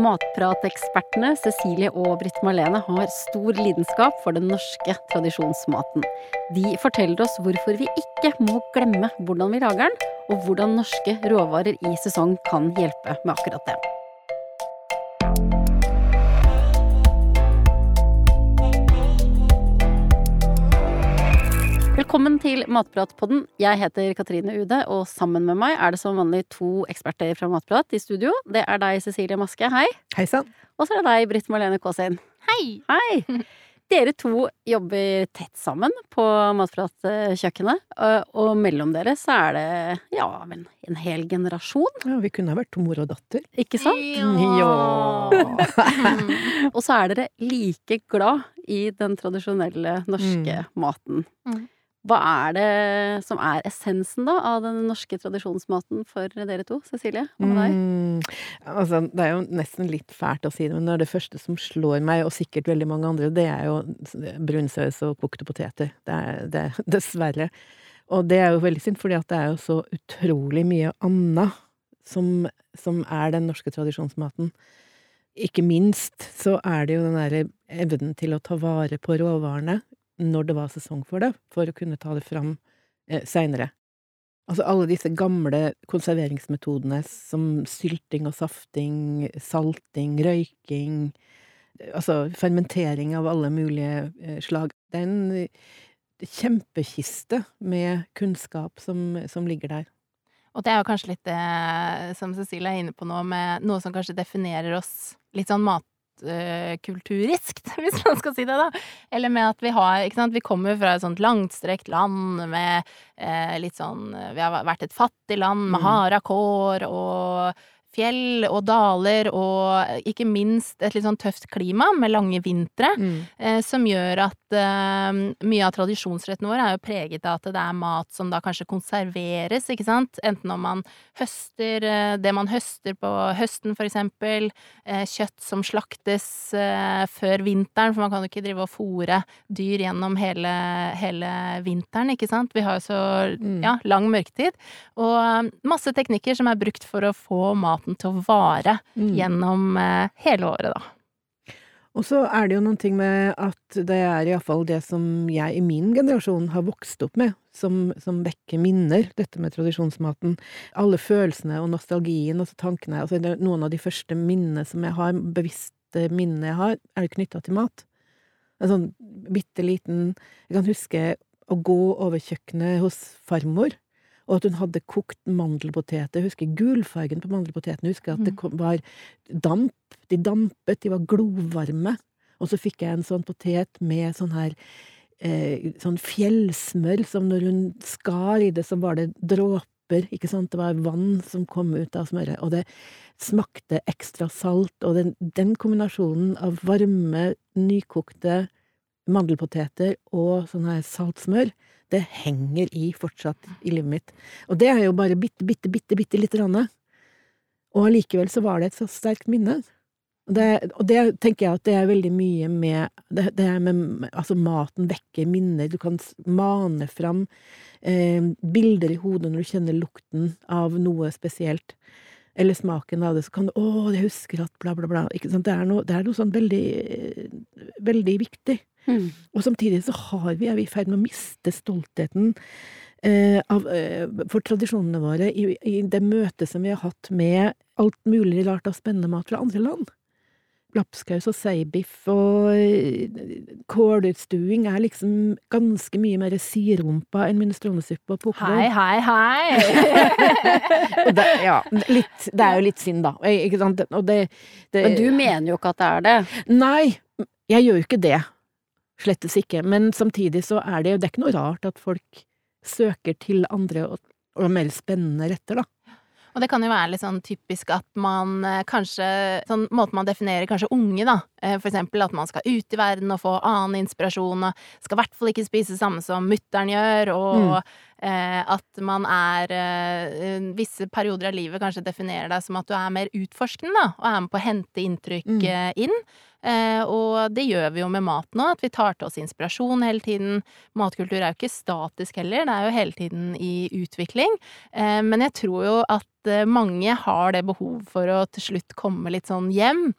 Matpratekspertene Cecilie og Britt Marlene har stor lidenskap for den norske tradisjonsmaten. De forteller oss hvorfor vi ikke må glemme hvordan vi lager den, og hvordan norske råvarer i sesong kan hjelpe med akkurat det. Velkommen til Matpratpodden. Jeg heter Katrine Ude, og sammen med meg er det som vanlig to eksperter fra Matprat i studio. Det er deg, Cecilie Maske, hei. Hei sann. Og så er det deg, Britt Marlene Kaasin. Hei! Hei! Dere to jobber tett sammen på Matpratkjøkkenet, og mellom dere så er det ja, men en hel generasjon. Ja, vi kunne ha vært to mor og datter. Ikke sant? Ja. og så er dere like glad i den tradisjonelle norske Mm. maten. Mm. Hva er det som er essensen da av den norske tradisjonsmaten for dere to? Cecilie, Og deg? Mm, altså, det er jo nesten litt fælt å si det, men det det første som slår meg, og sikkert veldig mange andre, det er jo brunsaus og kokte poteter. Det er det, dessverre. Og det er jo veldig synd, fordi det er jo så utrolig mye annet som, som er den norske tradisjonsmaten. Ikke minst så er det jo den derre evnen til å ta vare på råvarene når det var sesong for det, for å kunne ta det fram eh, seinere. Altså alle disse gamle konserveringsmetodene som sylting og safting, salting, røyking, eh, altså fermentering av alle mulige eh, slag. Det er en eh, kjempekiste med kunnskap som, som ligger der. Og det er jo kanskje litt det som Cecilie er inne på nå, med noe som kanskje definerer oss litt sånn matkulturisk, hvis man skal si det, da. Eller med at vi har Ikke sant, vi kommer fra et sånt langstrekt land med eh, litt sånn Vi har vært et fattig land med Mm. harde kår og fjell og daler og ikke minst et litt sånn tøft klima med lange vintre. Eh, som gjør at eh, mye av tradisjonsretten vår er jo preget av at det er mat som da kanskje konserveres, ikke sant? Enten om man høster eh, det man høster på høsten, for eksempel. Eh, kjøtt som slaktes eh, før vinteren, for man kan jo ikke drive og fòre dyr gjennom hele, hele vinteren, ikke sant? Vi har jo så Mm. ja, lang mørketid. Og eh, masse teknikker som er brukt for å få maten til å vare Mm. gjennom eh, hele året, da. Og så er det jo noen ting med at det er iallfall det som jeg i min generasjon har vokst opp med, som, som vekker minner, dette med tradisjonsmaten. Alle følelsene og nostalgien og så tankene. Altså noen av de første minnene som jeg har, bevisste minnene jeg har, er knytta til mat. En sånn bitte liten Jeg kan huske å gå over kjøkkenet hos farmor. Og at hun hadde kokt mandelpoteter. Jeg husker gulfargen på mandelpotetene. Jeg husker at det Mm. kom, var damp. De dampet, de var glovarme. Og så fikk jeg en sånn potet med sånn her eh, sånn fjellsmør, som når hun skar i det, så var det dråper, ikke sant, det var vann som kom ut av smøret, og det smakte ekstra salt, og den, den kombinasjonen av varme, nykokte mandelpoteter og sånn her saltsmør, det henger i fortsatt i livet mitt. Og det er jo bare bitte, bitte, bitte, bitte lite grann. Og allikevel så var det et så sterkt minne. Og det, og det tenker jeg at det er veldig mye med det, det med Altså, maten vekker minner. Du kan mane fram eh, bilder i hodet når du kjenner lukten av noe spesielt. Eller smaken av det. Så kan du 'Å, jeg husker at bla, bla, bla'. Det er noe, det er noe sånn veldig, veldig viktig. Mm. Og samtidig så har vi, er vi i ferd med å miste stoltheten eh, av, eh, for tradisjonene våre i, i det møtet som vi har hatt med alt mulig rart av spennende mat fra andre land. Lapskaus og seibiff og eh, kålutstuing er liksom ganske mye mer sirumpa enn minestronesuppe og Hei, hei, hei! Og det, ja, litt, det er jo litt synd, da. Ikke sant? Det, det Men du mener jo ikke at det er det. Nei, jeg gjør jo ikke det. Slettes ikke. Men samtidig så er det, jo det er ikke noe rart at folk søker til andre og, og mer spennende retter, da. Og det kan jo være litt sånn typisk at man eh, kanskje Sånn måte man definerer kanskje unge, da. Eh, For eksempel at man skal ut i verden og få annen inspirasjon, og skal i hvert fall ikke spise samme som mutter'n gjør, og eh, at man er eh, Visse perioder av livet kanskje definerer deg som at du er mer utforskende, da, og er med på å hente inntrykk Mm. inn. Eh, og det gjør vi jo med mat nå, at vi tar til oss inspirasjon hele tiden. Matkultur er jo ikke statisk heller, det er jo hele tiden i utvikling. Eh, men jeg tror jo at eh, mange har det behov for å til slutt komme litt sånn hjem.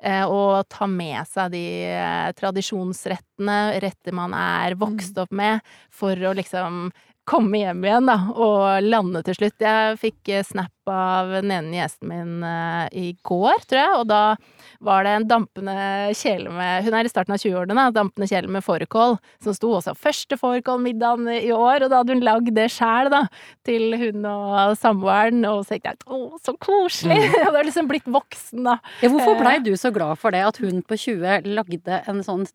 Og ta med seg de tradisjonsrettene, retter man er vokst opp med, for å liksom komme hjem igjen, da, og lande til slutt. Jeg fikk snap av den ene gjesten min eh, i går, tror jeg, og da var det en dampende kjele med Hun er i starten av 20-årene. Dampende kjele med fårikål, som sto også første fårikålmiddagen i år, og da hadde hun lagd det sjæl, da, til hun og samboeren, og så tenkte jeg å, så koselig! Jeg hadde liksom blitt voksen, da. Ja, hvorfor blei Eh. du så glad for det, at hun på 20 lagde en sånn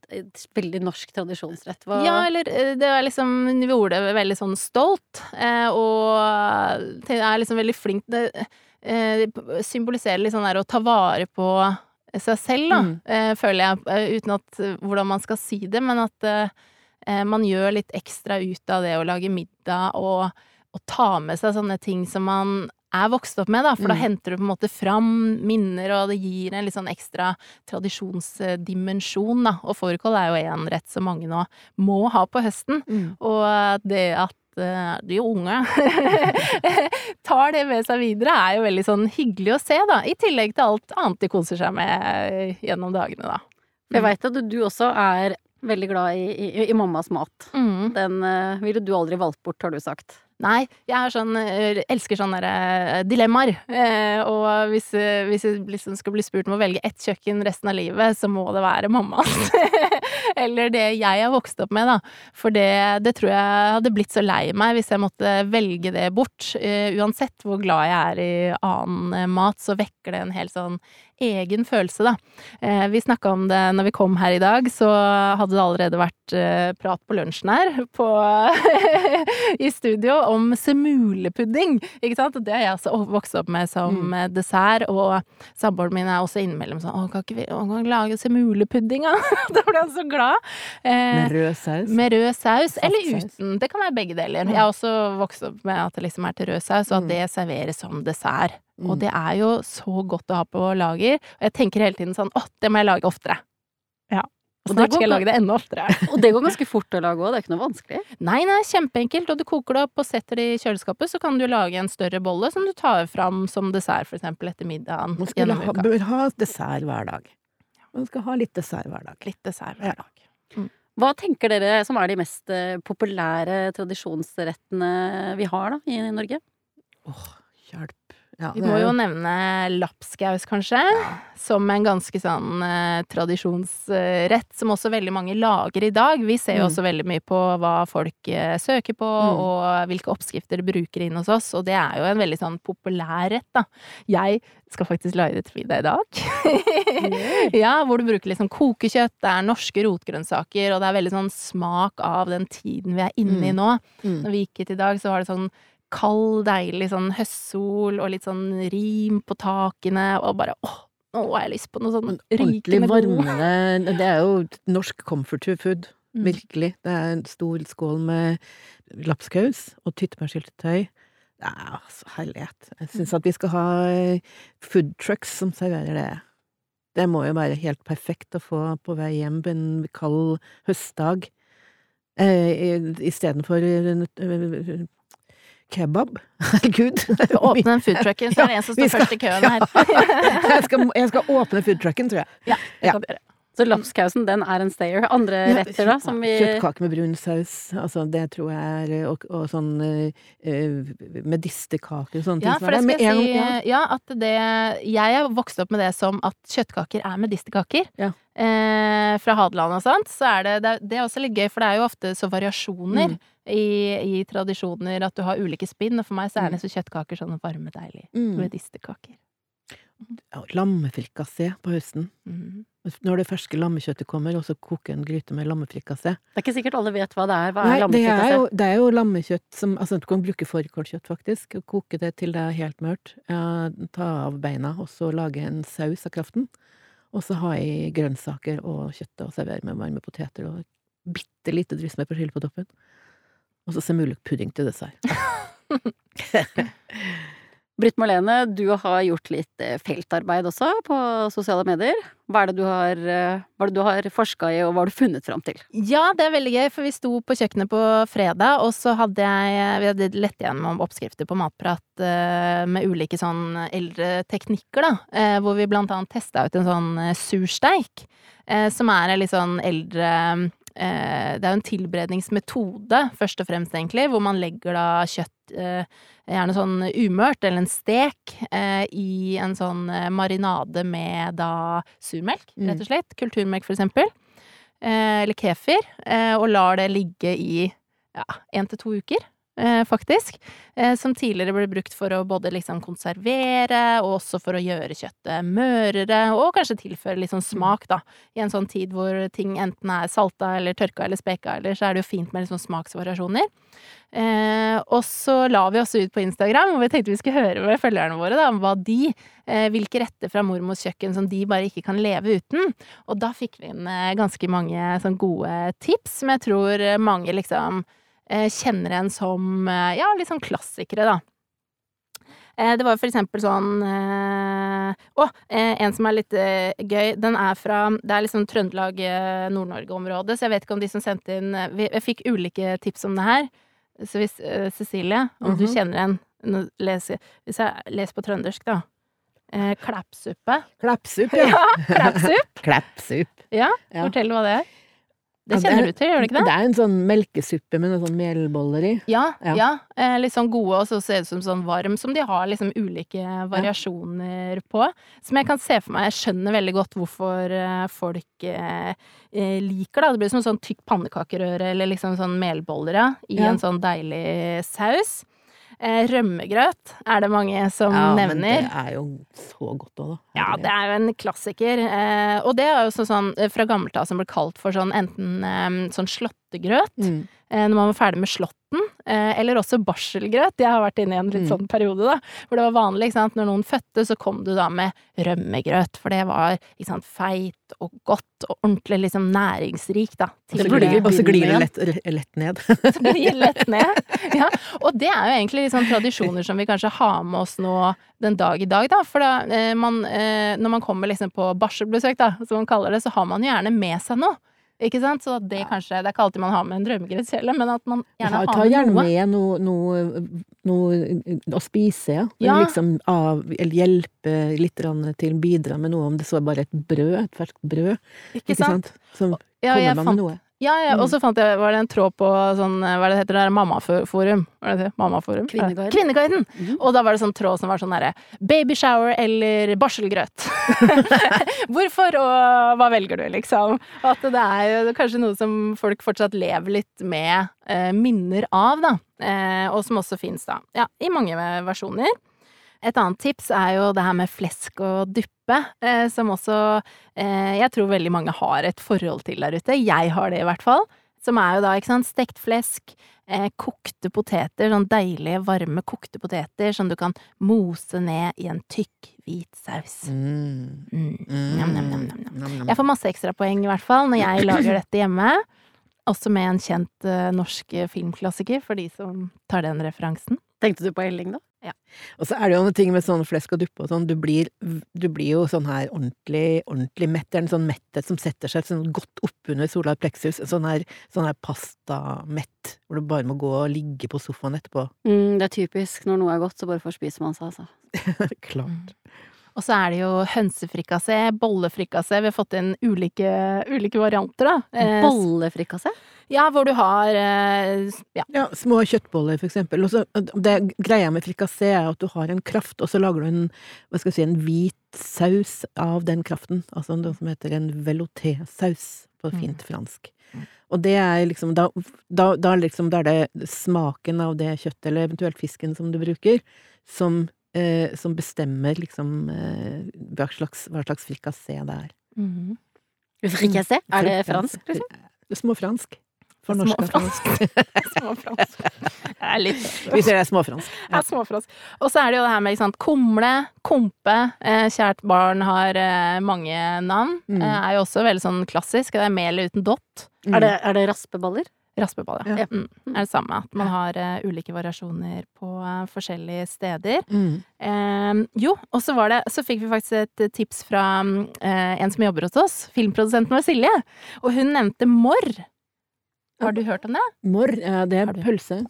veldig norsk tradisjonsrett? Hva... Ja, eller eh, det var liksom Vi gjorde det veldig sånn stolt, og er liksom veldig flink Det symboliserer litt sånn der å ta vare på seg selv, da, Mm. eh, føler jeg, eh, uten at eh, hvordan man skal si det, men at eh, eh, man gjør litt ekstra ut av det å lage middag og, og ta med seg sånne ting som man er vokst opp med, da, for da Mm. henter du på en måte fram minner, og det gir en litt sånn ekstra tradisjonsdimensjon, da. Og fårikål er jo en rett som mange nå må ha på høsten. Mm. Og det at eh, de unge tar det med seg videre, er jo veldig sånn hyggelig å se, da. I tillegg til alt annet de koser seg med gjennom dagene, da. Jeg veit at du også er veldig glad i, i, i mammas mat. Mm. Den uh, ville du aldri valgt bort, har du sagt. Nei, jeg sånn, eh, elsker sånne eh, dilemmaer. Eh, og hvis, eh, hvis jeg liksom skal bli spurt om å velge ett kjøkken resten av livet, så må det være mammas. Eller det jeg har vokst opp med, da. For det, det tror jeg hadde blitt så lei meg hvis jeg måtte velge det bort. Uh, uansett hvor glad jeg er i annen eh, mat, så vekker det en helt sånn egen følelse, da. Eh, vi snakka om det når vi kom her i dag, så hadde det allerede vært eh, prat på lunsjen her på, i studio om semulepudding, ikke sant? Og det har jeg også vokst opp med som Mm. eh, dessert, og samboeren min er også innimellom sånn 'Å, kan ikke vi å, kan lage semulepudding, da?' da ble han så glad. Eh, Med rød saus. med rød saus, eller uten. Det kan være begge deler. Jeg har også vokst opp med at det liksom er til rød saus, og at Mm. det serveres som dessert. Og Mm. det er jo så godt å ha på lager. Og jeg tenker hele tiden sånn åh, det må jeg lage oftere. Ja. Og Og det snart skal jeg lage det enda oftere. Og det går ganske fort å lage òg, det er ikke noe vanskelig. Nei, nei, kjempeenkelt. Og du koker det opp og setter det i kjøleskapet, så kan du lage en større bolle som du tar fram som dessert, for eksempel etter middagen Man gjennom ha, bør ha dessert hver dag. Man skal ha litt dessert hver dag. Litt dessert hver dag. Hva tenker dere som er de mest eh, populære tradisjonsrettene vi har da, i Norge? Åh, hjelp. Ja, Vi må jo nevne lapskaus, kanskje, som en ganske sånn eh, tradisjonsrett som også veldig mange lager i dag. Vi ser jo Mm. også veldig mye på hva folk eh, søker på, Mm. og hvilke oppskrifter de bruker inn hos oss, og det er jo en veldig sånn populær rett, da. Jeg skal faktisk lage det til middag i dag. ja, hvor du bruker liksom kokekjøtt, det er norske rotgrønnsaker, og det er veldig sånn smak av den tiden vi er inne i Mm. nå. Mm. Når vi gikk hit i dag, så var det sånn kald, deilig sånn høstsol og litt sånn rim på takene, og bare åh, nå har jeg lyst på noe sånn Ordentlig rykende god. varmende Det er jo norsk comfort food. Mm. Virkelig. Det er en stor skål med lapskaus og tyttebærsyltetøy. Det er altså herlighet. Jeg syns at vi skal ha eh, food trucks som serverer det. Det må jo være helt perfekt å få på vei hjem på en kald høstdag. Eh, Istedenfor kebab. Herregud. Åpne den foodtrucken, så er det en som står skal- først i køen her. jeg, skal, jeg skal åpne foodtrucken, tror jeg. Ja, det Ja. kan du gjøre. Så lapskausen, den er en stayer. Andre Ja, retter, da, som vi Kjøttkake med brun saus, altså det tror jeg er Og, og sånn uh, eh, medisterkake og sånne Ja, ting. for det skal jeg en- si, ja. ja, at det Jeg er vokst opp med det som at kjøttkaker er medisterkaker. Ja. Eh, fra Hadeland og sånt, så er det, det Det er også litt gøy, for det er jo ofte så variasjoner Mm. I, i tradisjoner, at du har ulike spinn, og for meg så er det så kjøttkaker sånne varme, deilige Mm. medisterkaker. Ja, Lammefrikassé på høsten. Mm. Når det ferske lammekjøttet kommer, og så koke en gryte med lammefrikassé. Det er ikke sikkert alle vet hva det er. Hva Nei, er det er, jo, det er jo lammekjøtt som Altså, du kan bruke fårikålkjøtt, faktisk, og koke det til det er helt mørt. Ja, ta av beina, og så lage en saus av kraften. Og så ha i grønnsaker og kjøttet, og servere med varme poteter og bitte lite dryss med persille på toppen. Og så semulepudding til dessert. Britt Marlene, du har gjort litt eh, feltarbeid også på sosiale medier. Hva er det du har, eh, hva du har forska i, og hva har du funnet fram til? Ja, det er veldig gøy, for vi sto på kjøkkenet på fredag, og så hadde jeg Vi hadde lett gjennom oppskrifter på matprat eh, med ulike sånn eldre teknikker, da. Eh, hvor vi blant annet testa ut en sånn eh, sursteik, eh, som er en litt sånn eldre eh, Det er jo en tilberedningsmetode, først og fremst, egentlig, hvor man legger da kjøtt eh, gjerne sånn umørt, eller en stek, eh, i en sånn eh, marinade med da surmelk, Mm. rett og slett. Kulturmelk, for eksempel. Eh, eller kefir. Eh, og lar det ligge i ja, én til to uker. Eh, faktisk. Eh, som tidligere ble brukt for å både liksom konservere, og også for å gjøre kjøttet mørere, og kanskje tilføre litt sånn smak, da. I en sånn tid hvor ting enten er salta eller tørka eller speka, eller så er det jo fint med litt sånn smaksvariasjoner. Eh, og så la vi oss ut på Instagram, og vi tenkte vi skulle høre med følgerne våre da, om hva de eh, Hvilke retter fra mormors kjøkken som de bare ikke kan leve uten. Og da fikk vi inn eh, ganske mange sånn gode tips som jeg tror mange liksom kjenner igjen som eh, ja, litt sånn klassikere, da. Eh, Det var for eksempel sånn eh, Å, eh, en som er litt eh, gøy. Den er fra Det er liksom Trøndelag, eh, Nord-Norge-området, så jeg vet ikke om de som sendte inn eh, vi- Jeg fikk ulike tips om det her. Så hvis eh, Cecilie, om du Mhm. kjenner en les, Hvis jeg leser på trøndersk, da. Eh, Kleppsuppe. Klappsupp, ja. Ja, kleppsupp. Klappsupp. Ja, Ja. fortell hva det er. Det Ja, det kjenner er- du til, gjør du ikke det? Det er en sånn melkesuppe med noen sånn melboller i. Ja, Ja. ja. Eh, litt sånn gode, og så ser det ut som sånn varm, som de har liksom ulike variasjoner på. Som jeg kan se for meg, jeg skjønner veldig godt hvorfor eh, folk eh, eh, liker det. Det blir som sånn tykk pannekakerøre eller liksom sånn melboller, ja, i en sånn deilig saus. Eh, rømmegrøt er det mange som Ja, men det er jo så godt òg, da. Ja, det er jo en klassiker. Eh, og det er jo sånn, eh, fra gammelt av som ble kalt for sånn enten sånn slåttegrøt, Mm. når man var ferdig med slåtten, eller også barselgrøt. Jeg har vært inne i en litt Mm. sånn periode, da, hvor det var vanlig, ikke sant. Når noen fødte, så kom du da med rømmegrøt, for det var ikke sant, feit og godt og ordentlig liksom næringsrikt, da. Og så glir- glir det lett, lett ned. Så det gir lett ned. Ja, og det er jo egentlig sånn tradisjoner som vi kanskje har med oss nå den dag i dag, da. For da, eh, man, eh, når man kommer liksom på barselbesøk, da, som man kaller det, så har man gjerne med seg noe. Ikke sant? Så det kanskje Det er ikke alltid man har med en drømmegrøt men at man gjerne Ta, har gjerne noe. med noe, noe, noe å spise, ja. Ja. Liksom av, eller hjelpe litt til, bidra med noe, om det så er bare et brød, et ferskt brød. Ikke sant? som Ja, kommer man fant med noe. Ja, ja, og Mm. så fant jeg, var det en tråd på sånn, hva er det heter det heter, mammaforum? Mammaforum? Kvinneguiden. Kvinneguiden! Mm. Og da var det sånn tråd som var sånn derre baby shower eller barselgrøt. Hvorfor, og hva velger du, liksom? At det er jo kanskje noe som folk fortsatt lever litt med eh, minner av, da. Eh, og som også fins, da. Ja, i mange versjoner. Et annet tips er jo det her med flesk og duppe, eh, som også eh, jeg tror veldig mange har et forhold til der ute. Jeg har det i hvert fall. Som er jo da, ikke sant, stekt flesk, eh, kokte poteter, sånn deilige, varme kokte poteter som du kan mose ned i en tykk, hvit saus. Mm. Mm. Mm. Njam. Nam, nam. Jeg får masse ekstrapoeng i hvert fall når jeg lager dette hjemme. Også med en kjent eh, norsk filmklassiker, for de som tar den referansen. Tenkte du på Elling, da? Og så er det jo noen ting med sånn flesk og duppe og sånn, du blir, du blir jo sånn her ordentlig, ordentlig mett. Det er en sånn metthet som setter seg sånn godt oppunder solar plexus. En sånn her, sånn her pastamett, hvor du bare må gå og ligge på sofaen etterpå. Mm, det er typisk. Når noe er godt, så bare forspiser man seg, altså. Klart. Og så er det jo hønsefrikassé, bollefrikassé. Vi har fått inn ulike, ulike varianter, da. Eh, Bollefrikassé? Ja, hvor du har eh, ja. Ja, små kjøttboller, for eksempel. Og så, det greia med frikassé er at du har en kraft, og så lager du en, hva skal jeg si, en hvit saus av den kraften. Altså noe som heter en velouté-saus på Mm. fint fransk. Mm. Og det er liksom, da, da, da liksom, da er det smaken av det kjøttet, eller eventuelt fisken som du bruker, som, eh, som bestemmer liksom eh, hva slags, hva slags frikassé det er. Mhm. Frikassé? Er det fransk, liksom? Småfransk. Fornorska Småfransk. fransk. Småfransk. Det er litt Vi sier det er småfransk. Ja, småfransk. Og så er det jo det her med ikke sant, kumle, kompe. Eh, kjært barn har eh, mange navn. Mm. Eh, er jo også veldig sånn klassisk. Det er med eller uten dott. Mm. Er, det, er det raspeballer? Raspeball, ja. Ja. Mm. Er det samme. At man har uh, ulike variasjoner på uh, forskjellige steder. Mm. Eh, jo, og så var det Så fikk vi faktisk et tips fra eh, en som jobber hos oss, filmprodusenten vår Silje. Og hun nevnte morr. Har du hørt om det? Morr, ja, det er pølse.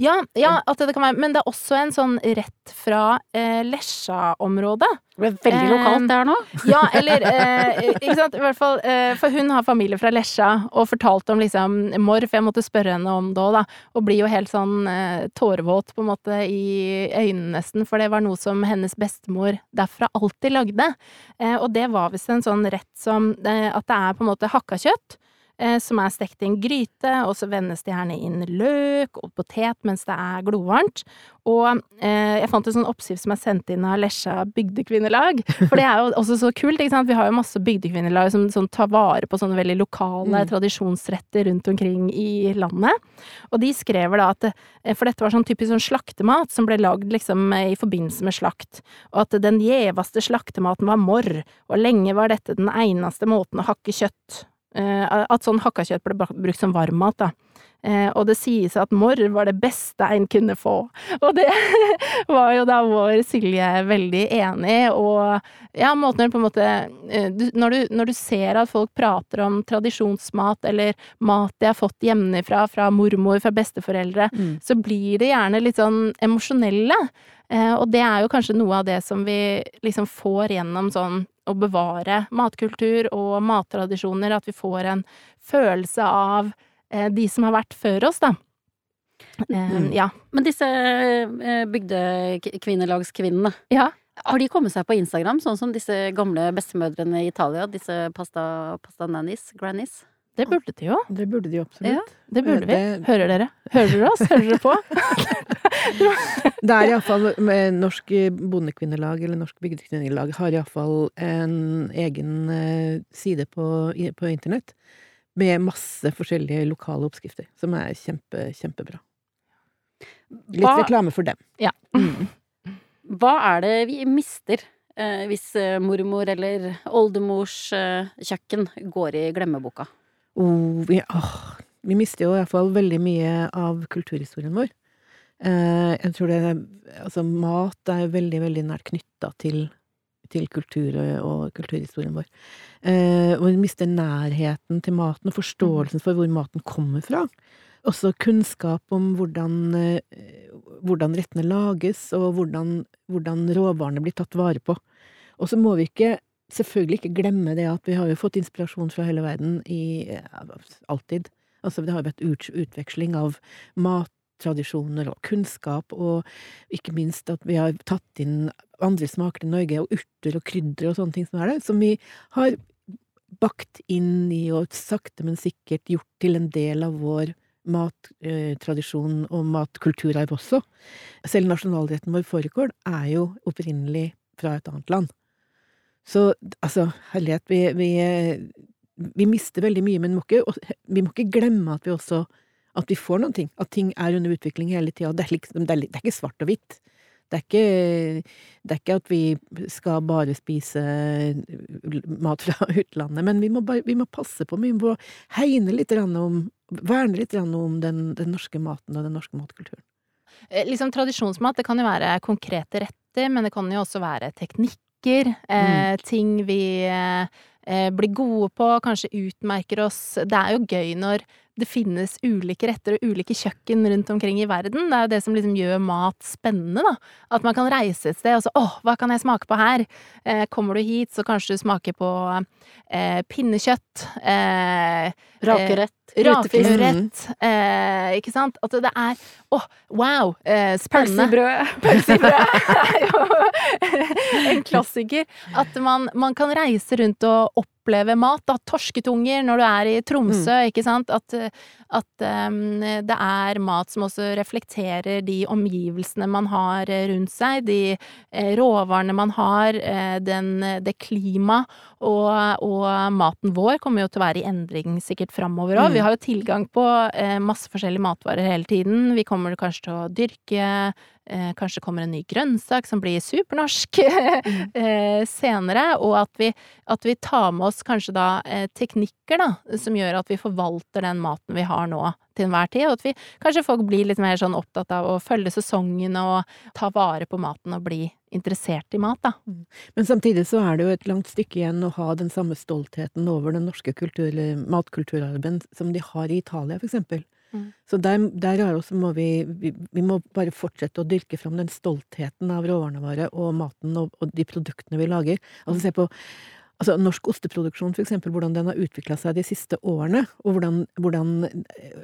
Ja, ja, at det kan være Men det er også en sånn rett fra eh, Lesja-området. Det ble veldig lokalt det her nå. Ja, eller eh, Ikke sant, i hvert fall eh, For hun har familie fra Lesja, og fortalte om liksom Morf. jeg måtte spørre henne om det òg, da. Og blir jo helt sånn eh, tårevåt på en måte i øynene nesten, for det var noe som hennes bestemor derfra alltid lagde. Eh, og det var visst en sånn rett som eh, At det er på en måte hakka kjøtt. Eh, Som er stekt i en gryte, og så vendes det gjerne inn løk og potet mens det er glovarmt. Og eh, jeg fant en sånn oppskrift som er sendt inn av Lesja bygdekvinnelag. For det er jo også så kult, ikke sant. Vi har jo masse bygdekvinnelag som, som tar vare på sånne veldig lokale Mm. tradisjonsretter rundt omkring i landet. Og de skrev da at eh, For dette var sånn typisk sånn slaktemat som ble lagd liksom eh, i forbindelse med slakt. Og at den gjeveste slaktematen var morr, og lenge var dette den eneste måten å hakke kjøtt. Eh, at sånn hakka kjøtt ble brukt som varmmat, da. Eh, og det sies at morr var det beste en kunne få. Og det var jo da vår Silje veldig enig i, og ja, måten hun på en måte eh, når, du, når du ser at folk prater om tradisjonsmat, eller mat de har fått hjemmefra, fra mormor, fra besteforeldre, Mm. så blir det gjerne litt sånn emosjonelle. Eh, og det er jo kanskje noe av det som vi liksom får gjennom sånn å bevare matkultur og mattradisjoner, at vi får en følelse av de som har vært før oss, da. Eh, Mm. ja. Men disse eh, bygdekvinnelagskvinnene, ja. har de kommet seg på Instagram, sånn som disse gamle bestemødrene i Italia? Disse pasta, pasta nannies, grannies? Det burde de jo. Det burde de jo absolutt. Ja. Det burde vi. Hører dere? Hører dere oss? Hører dere på? Det er iallfall Norsk Bondekvinnelag, eller Norsk Bygdekvinnelag, har iallfall en egen eh, side på, på internett med masse forskjellige lokale oppskrifter, som er kjempe, kjempebra. Litt Hva, reklame for dem. Ja. Mm. hva er det vi mister eh, hvis eh, mormor eller oldemors eh, kjøkken går i glemmeboka? Oh, vi, åh, vi mister jo iallfall veldig mye av kulturhistorien vår. Eh, jeg tror det er Altså, mat er veldig, veldig nært knytta til, til kultur og, kulturhistorien vår. Eh, og vi mister nærheten til maten og forståelsen for hvor maten kommer fra. Også kunnskap om hvordan, hvordan rettene lages, og hvordan, hvordan råvarene blir tatt vare på. Og så må vi ikke selvfølgelig ikke glemme det at vi har jo fått inspirasjon fra hele verden i ja, alltid. Altså det har vært ut, utveksling av mattradisjoner og kunnskap, og ikke minst at vi har tatt inn andre smaker til Norge, og urter og krydder og sånne ting som er det, som vi har bakt inn i og sakte, men sikkert gjort til en del av vår mattradisjon og matkulturarv også. Selv nasjonalretten vår fårikål er jo opprinnelig fra et annet land. Så altså, herlighet, vi, vi, vi mister veldig mye, men må ikke, vi må ikke glemme at vi også at vi får noen ting. At ting er under utvikling hele tida. Det, liksom, det, det er ikke svart og hvitt. Det er ikke, det er ikke at vi skal bare spise mat fra utlandet, men vi må, bare, vi må passe på, vi må hegne litt om Verne litt om den, den norske maten og den norske matkulturen. Liksom tradisjonsmat, det kan jo være konkrete retter, men det kan jo også være teknikker. Eh, ting vi eh, eh, blir gode på, kanskje utmerker oss. Det er jo gøy når det finnes ulike retter og ulike kjøkken rundt omkring i verden. Det er jo det som liksom gjør mat spennende, da. At man kan reise et sted og så åh, hva kan jeg smake på her? Eh, kommer du hit, så kanskje du smaker på eh, pinnekjøtt. Eh, Rakerett? Rutefisk? Rakerett, eh, ikke sant? At det er Åh, wow! Eh, spennende. Pølsebrød. brød? Pølse i brød er jo en klassiker. At man, man kan reise rundt og oppleve mat. Da. Torsketunger når du er i Tromsø, ikke sant. At, at um, det er mat som også reflekterer de omgivelsene man har rundt seg. De eh, råvarene man har, eh, den, det klimaet. Og, og maten vår kommer jo til å være i endring sikkert framover òg. Mm. Vi har jo tilgang på eh, masse forskjellige matvarer hele tiden. Vi kommer kanskje til å dyrke eh, Kanskje kommer en ny grønnsak som blir supernorsk eh, senere. Og at vi, at vi tar med oss kanskje da eh, teknikker da, som gjør at vi forvalter den maten vi har nå til enhver tid, og at vi kanskje folk blir litt mer sånn opptatt av å følge sesongen og ta vare på maten og bli interessert i mat, da. Men samtidig så er det jo et langt stykke igjen å ha den samme stoltheten over den norske kultur, matkulturarven som de har i Italia, for eksempel. Mm. Så der, der er også må vi, vi Vi må bare fortsette å dyrke fram den stoltheten av råvarene våre og maten og, og de produktene vi lager. Altså se på altså norsk osteproduksjon, for eksempel, hvordan den har utvikla seg de siste årene, og hvordan, hvordan,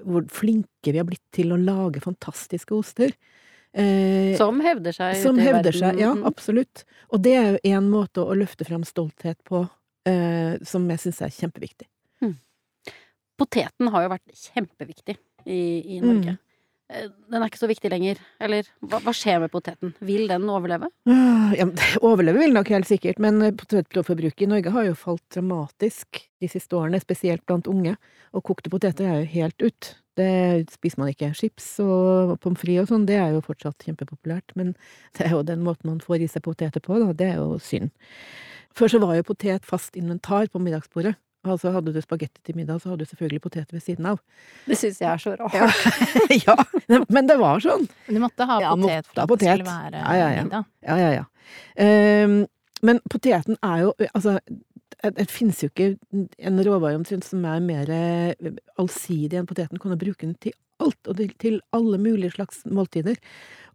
hvor flinke vi har blitt til å lage fantastiske oster. Eh, som hevder seg som ute i hevder verden. Seg, ja, Mhm. absolutt. Og det er jo én måte å løfte fram stolthet på, eh, som jeg syns er kjempeviktig. Poteten har jo vært kjempeviktig i, i Norge. Mm. Eh, Den er ikke så viktig lenger. Eller hva, hva skjer med poteten? Vil den overleve? Ah, Ja, overleve vil den nok helt sikkert, men potetblåforbruket i Norge har jo falt dramatisk de siste årene, spesielt blant unge. Og kokte poteter er jo helt ut. Det spiser man ikke. Chips og pommes frites og sånn, det er jo fortsatt kjempepopulært, men det er jo den måten man får i seg poteter på, da. Det er jo synd. Før så var jo potet fast inventar på middagsbordet. Altså hadde du spagetti til middag, så hadde du selvfølgelig poteter ved siden av. Det syns jeg er så rart. Ja, ja, men det var sånn. Du måtte ha Ja, potet for at potet. det skulle være Ja, ja, ja. middag. Ja, ja, ja. Um, men poteten er jo Altså, det, finnes jo ikke en råvare omtrent som er mer eh, allsidig enn poteten. Kan du bruke den til alt, og til, til alle mulige slags måltider.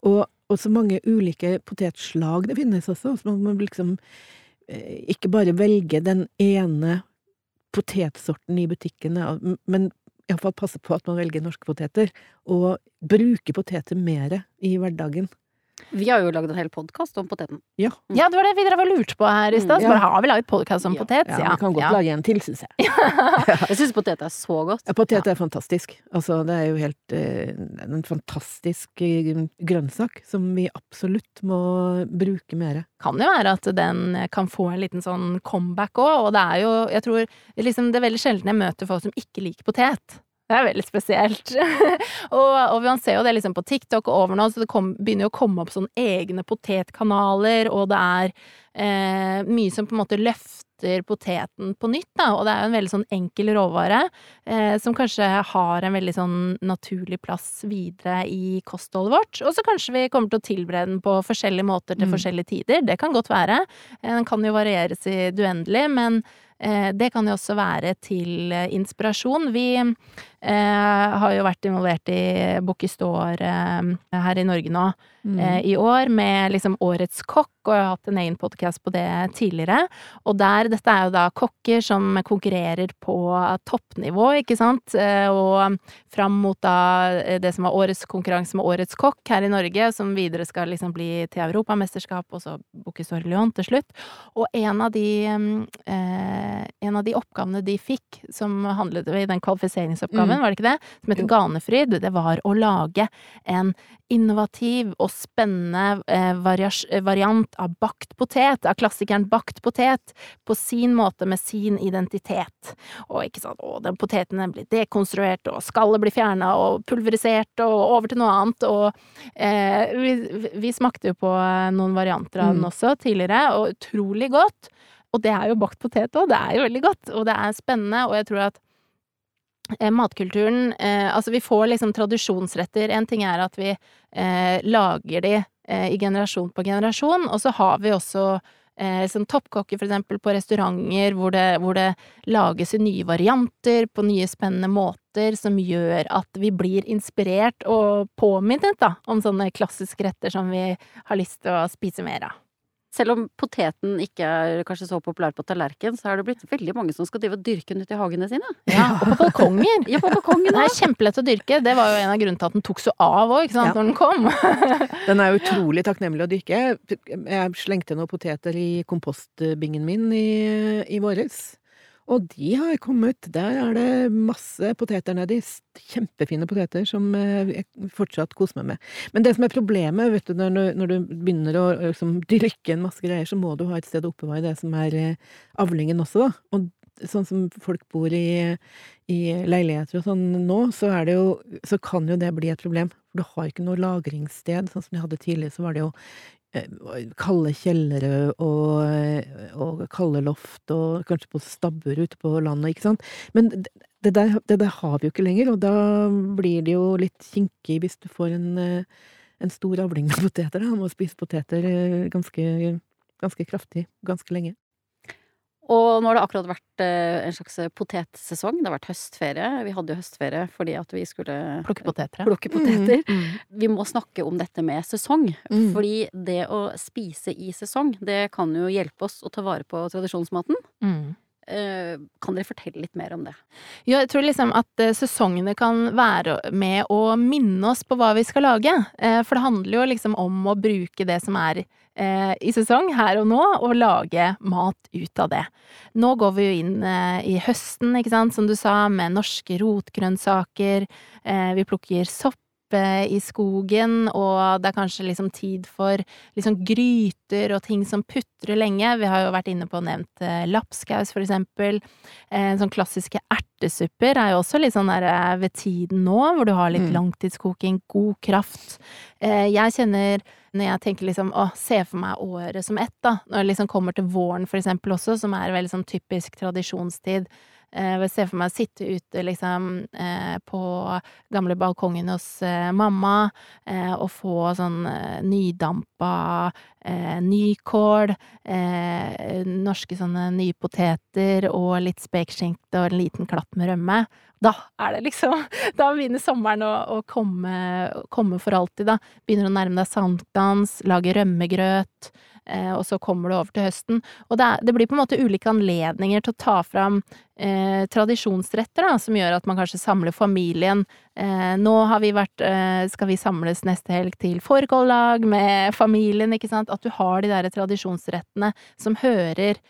Og, og så mange ulike potetslag det finnes også, så man må liksom eh, ikke bare velge den ene potetsorten i butikkene, men iallfall passe på at man velger norske poteter, og bruke poteter mer i hverdagen. Vi har jo lagd en hel podkast om poteten. Ja. Ja, det var det vi drev og lurte på her i stad. Mm, ja. har vi laget podkast om Ja. potet? Ja, vi kan godt lage en til, syns jeg. Jeg syns potet er så godt. Ja, potet er fantastisk. Altså, det er jo helt eh, en fantastisk eh, grønnsak som vi absolutt må bruke mer. kan jo være at den kan få en liten sånn comeback òg, og det er jo Jeg tror liksom det er veldig sjelden jeg møter folk som ikke liker potet. Det er veldig spesielt. og, og man ser jo det liksom på TikTok og over nå, så det kom, begynner jo å komme opp sånne egne potetkanaler, og det er eh, mye som på en måte løfter poteten på nytt, da, og det er jo en veldig sånn enkel råvare, eh, som kanskje har en veldig sånn naturlig plass videre i kostholdet vårt, og så kanskje vi kommer til å tilberede den på forskjellige måter til Mm. forskjellige tider, det kan godt være. Eh, Den kan jo varieres i det uendelige, men eh, det kan jo også være til eh, inspirasjon. Vi eh, har jo vært involvert i Bocuse eh, her i Norge nå Mm. eh, i år, med liksom Årets kokk, og jeg har hatt en egen podkast på det tidligere. Og der, dette er jo da kokker som konkurrerer på toppnivå, ikke sant, Eh, og fram mot da eh, det som var årets konkurranse med Årets kokk her i Norge, som videre skal liksom bli til Europamesterskap, og så Bocuse Lyon til slutt. Og en av de mm, eh, en av de oppgavene de fikk, som handlet i den kvalifiseringsoppgaven, Mm. var det ikke det? Som heter Ganefryd. Det var å lage en innovativ og spennende eh, eh, variant av bakt potet, av klassikeren bakt potet, på sin måte med sin identitet. Og ikke sant, å, den poteten den blir dekonstruert, og skallet blir fjerna og pulverisert, og over til noe annet, og eh, vi, vi smakte jo på eh, noen varianter av den Mm. også tidligere, og utrolig godt. Og det er jo bakt potet òg, det er jo veldig godt, og det er spennende, og jeg tror at matkulturen eh, Altså, vi får liksom tradisjonsretter. En ting er at vi eh, lager de eh, i generasjon på generasjon, og så har vi også eh, som toppkokker, for eksempel, på restauranter hvor det, hvor det lages nye varianter, på nye spennende måter, som gjør at vi blir inspirert og påminnet, da, om sånne klassiske retter som vi har lyst til å spise mer av. Selv om poteten ikke er kanskje så populær på tallerken, så er det blitt veldig mange som skal drive og dyrke den ute i hagene sine. Ja, og på balkonger. Ja, på balkongen det er kjempelett å dyrke. Det var jo en av grunnene til at den tok så av òg, ikke sant, Ja. når den kom. Den er utrolig takknemlig å dyrke. Jeg slengte noen poteter i kompostbingen min i, i våres. Og de har kommet. Der er det masse poteter nedi. Kjempefine poteter som eh, jeg fortsatt koser meg med. Men det som er problemet, vet du, når, når du begynner å liksom, dyrke en masse greier, så må du ha et sted å oppbevare det som er eh, avlingen også, da. Og sånn som folk bor i, i leiligheter og sånn nå, så er det jo Så kan jo det bli et problem. For du har ikke noe lagringssted. Sånn som de hadde tidligere, så var det jo kalde kjellere og, og kalde loft, og kanskje på stabbur ute på landet, ikke sant. Men det, det, der, det der har vi jo ikke lenger, og da blir det jo litt kinkig hvis du får en, eh, en stor avling med poteter. Da. Man må spise poteter eh, ganske, ganske kraftig ganske lenge. Og nå har det akkurat vært eh, en slags potetsesong. Det har vært høstferie. Vi hadde jo høstferie fordi at vi skulle Plukke poteter. plukke poteter. Mm. Vi må snakke om dette med sesong. Mm. Fordi det å spise i sesong, det kan jo hjelpe oss å ta vare på tradisjonsmaten. Mm. Eh, Kan dere fortelle litt mer om det? Ja, jeg tror liksom at eh, sesongene kan være med å minne oss på hva vi skal lage. Eh, For det handler jo liksom om å bruke det som er eh, i sesong her og nå, og lage mat ut av det. Nå går vi jo inn eh, i høsten, ikke sant, som du sa, med norske rotgrønnsaker. Eh, Vi plukker sopp i skogen, og det er kanskje liksom tid for liksom gryter og ting som putrer lenge. Vi har jo vært inne på og nevnt eh, lapskaus, for eksempel. Eh, sånn klassiske ertesupper er jo også litt sånn der eh, ved tiden nå, hvor du har litt Mm. langtidskoking, god kraft. Eh, jeg kjenner når jeg tenker liksom å, se for meg året som ett, da, når det liksom kommer til våren for eksempel også, som er veldig sånn typisk tradisjonstid. Eh, jeg ser for meg å sitte ute liksom eh, på gamle balkongen hos eh, mamma og få sånn nydampa nykål, norske sånne nypoteter og litt spekeskinke og en liten klatt med rømme. Da er det liksom Da begynner sommeren å, å komme, komme for alltid, da. Begynner å nærme deg sankthans, lage rømmegrøt. Eh, og så kommer du over til høsten. Og det, er, det blir på en måte ulike anledninger til å ta fram eh, tradisjonsretter, da, som gjør at man kanskje samler familien. Eh, nå har vi vært, eh, skal vi samles neste helg til fårikållag med familien, ikke sant. At du har de der tradisjonsrettene som hører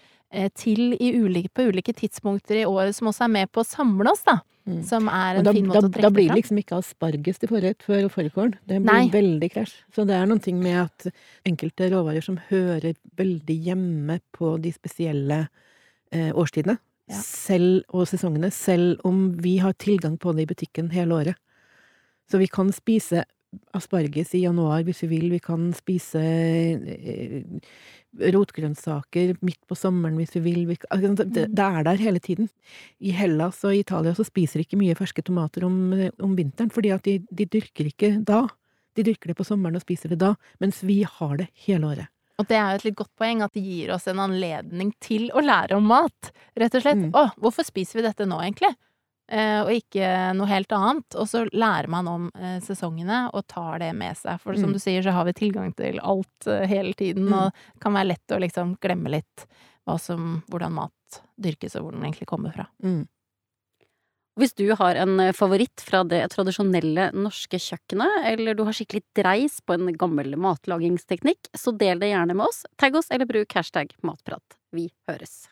til i ulike, på ulike tidspunkter i året, som også er med på å samle oss, da. Mm. Som er en da, fin da, måte å da blir det liksom ikke asparges til forrett for fårikålen. Det blir Nei. veldig krasj. Så det er noen ting med at enkelte råvarer som hører veldig hjemme på de spesielle eh, årstidene, Ja. selv, og sesongene, selv om vi har tilgang på det i butikken hele året. Så vi kan spise asparges i januar hvis vi vil, vi kan spise eh, rotgrønnsaker midt på sommeren hvis vi vil. Vi, kan- altså, det, det er der hele tiden. I Hellas og Italia så spiser de ikke mye ferske tomater om, om vinteren, fordi at de, de dyrker ikke da. De dyrker det på sommeren og spiser det da, mens vi har det hele året. Og det er jo et litt godt poeng, at det gir oss en anledning til å lære om mat. Rett og slett. Mm. Å, hvorfor spiser vi dette nå, egentlig? Eh, og ikke noe helt annet. Og så lærer man om eh, sesongene og tar det med seg. For som Mm. du sier, så har vi tilgang til alt eh, hele tiden, Mm. og det kan være lett å liksom glemme litt som, hvordan mat dyrkes, og hvor den egentlig kommer fra. Mm. Hvis du har en favoritt fra det tradisjonelle norske kjøkkenet, eller du har skikkelig dreis på en gammel matlagingsteknikk, så del det gjerne med oss. Tagg oss eller bruk hashtag matprat. Vi høres.